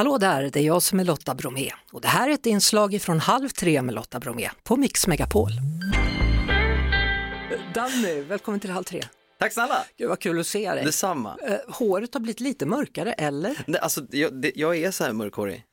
Hallå där, det är jag som är Lotta Bromé och det här är ett inslag från Halv tre med Lotta Bromé på Mix Megapol. Danny, välkommen till Halv tre. Tack snälla! Gud vad kul att se dig. Detsamma. Eh, håret har blivit lite mörkare, eller? Nej, Alltså, jag, det, jag är så här mörkhårig.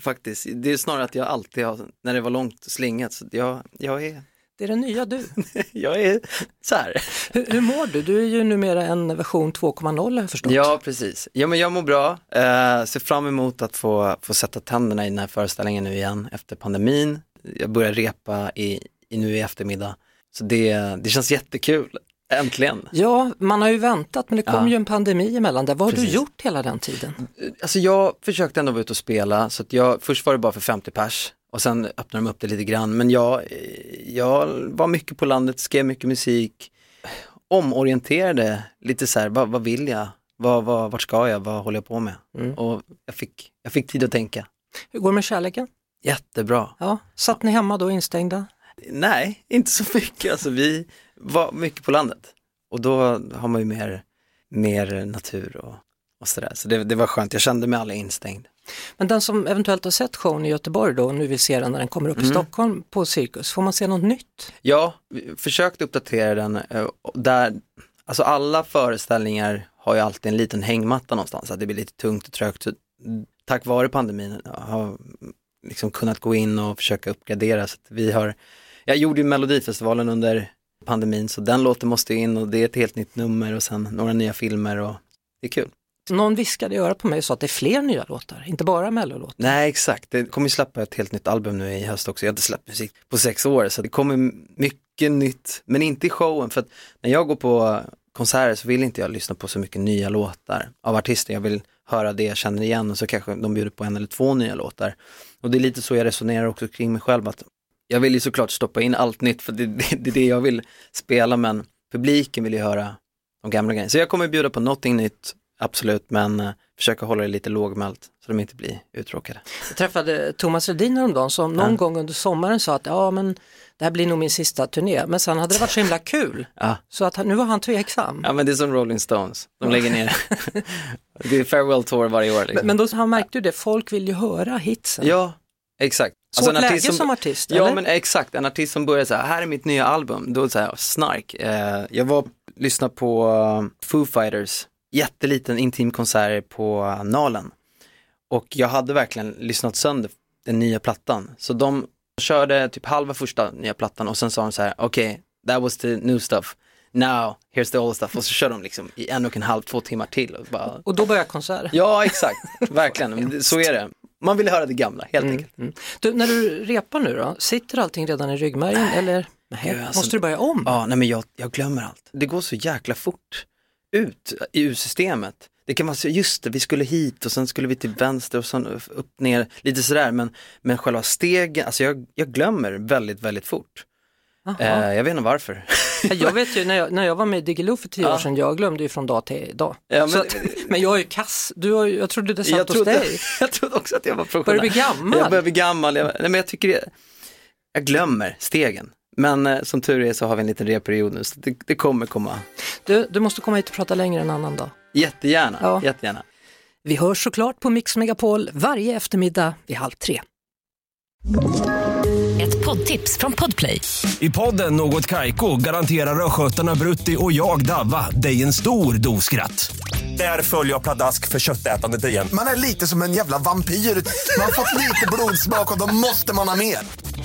Faktiskt. Det är snarare att jag alltid har, när det var långt slingat, så jag, jag, är, Det är den nya du. jag är så här. Hur, hur mår du? Du är ju numera en version 2.0 har jag förstått. Ja, precis. Ja, men jag mår bra. Eh, ser fram emot att få, få sätta tänderna i den här föreställningen nu igen efter pandemin. Jag börjar repa i, i nu i eftermiddag. Så det, det känns jättekul. Äntligen. Ja, man har ju väntat men det kom Ja. ju en pandemi emellan där. Vad har du Precis. gjort hela den tiden? Alltså jag försökte ändå vara ute och spela, så att jag, först var det bara för 50 pers och sen öppnade de upp det lite grann. Men jag, jag var mycket på landet, skrev mycket musik, omorienterade lite så här, vad, vad vill jag? Vad, vad, vart ska jag? Vad håller jag på med? Mm. Och jag fick, jag fick tid att tänka. Hur går det med kärleken? Jättebra. Ja, satt ni hemma då instängda? Nej, inte så mycket. Alltså vi var mycket på landet och då har man ju mer, mer natur och, och sådär. Så det, det var skönt, jag kände mig aldrig instängd. Men den som eventuellt har sett showen i Göteborg då och nu vill se den när den kommer upp Mm. i Stockholm på Cirkus, får man se något nytt? Ja, vi försökte uppdatera den. eh, Där, alltså alla föreställningar har ju alltid en liten hängmatta någonstans, att det blir lite tungt och trögt. Så, tack vare pandemin har liksom kunnat gå in och försöka uppgradera. Så vi har, jag gjorde ju Melodifestivalen under pandemin, så den låten måste in och det är ett helt nytt nummer och sen några nya filmer och det är kul. Någon viskade i örat på mig och sa att det är fler nya låtar, inte bara mellolåtar. Nej exakt, det kommer ju släppa ett helt nytt album nu i höst också. Jag har inte släppt musik på sex år så det kommer mycket nytt, men inte i showen för att när jag går på konserter så vill inte jag lyssna på så mycket nya låtar av artister. Jag vill höra det jag känner igen och så kanske de bjuder på en eller två nya låtar. Och det är lite så jag resonerar också kring mig själv att jag vill ju såklart stoppa in allt nytt för det, det, det är det jag vill spela men publiken vill ju höra de gamla grejerna. Så jag kommer bjuda på någonting nytt, absolut, men eh, försöka hålla det lite lågmält så de inte blir uttråkade. Jag träffade Thomas Ledin häromdagen som någon Ja. gång under sommaren sa att ja men det här blir nog min sista turné, men sen hade det varit så himla kul. Ja. Så att han, nu var han tveksam. Ja men det är som Rolling Stones, de lägger ner. det är farewell tour varje år. Liksom. Men, men då han märkte ju det, folk vill ju höra hitsen. Ja, exakt. Svårt läge som, artist, Ja eller? men exakt, en artist som börjar så här, här är mitt nya album, då säger jag snark. Eh, jag var lyssnade på uh, Foo Fighters, jätteliten intim konsert på Nalen. Och jag hade verkligen lyssnat sönder den nya plattan. Så de körde typ halva första nya plattan och sen sa de så här, okej, okay, that was the new stuff. Now, here's the old stuff. Och så kör de liksom i en och en halv, två timmar till. Och bara, Och då börjar konserten. Ja, exakt. Verkligen. Så är det. Man vill höra det gamla, helt enkelt. Mm. Du, när du repar nu då, sitter allting redan i ryggmärgen eller nej, alltså- måste du börja om? Ja, nej men jag, jag glömmer allt. Det går så jäkla fort ut i U-systemet. Det kan vara så, just det, vi skulle hit och sen skulle vi till vänster och sen upp, ner, lite sådär. Men, men själva stegen, alltså jag, jag glömmer väldigt, väldigt fort. Eh, jag vet inte varför. Ja, Jag vet ju när jag, när jag var med i Diggiloo för tio Ja. år sedan, jag glömde ju från dag till dag. Ja, men- att, men jag är ju kass, du har, jag trodde det satt jag, hos trodde, dig. jag trodde också att jag var Börjar professionell. du bli gammal? Jag börjar bli gammal, jag, nej, men jag tycker det, jag glömmer stegen. Men eh, som tur är så har vi en liten reperiod nu, så det, det kommer komma. Du, du måste komma hit och prata längre en annan dag. Jättegärna, Ja. jättegärna. Vi hörs såklart på Mix Megapol varje eftermiddag vid halv tre. Ett poddtips från Podplay. I podden Något Kaiko garanterar östgötarna Brutti och jag, Davva, dig en stor dos skratt. Där följer jag pladask för köttätandet igen. Man är lite som en jävla vampyr. Man har fått lite blodsmak och då måste man ha mer.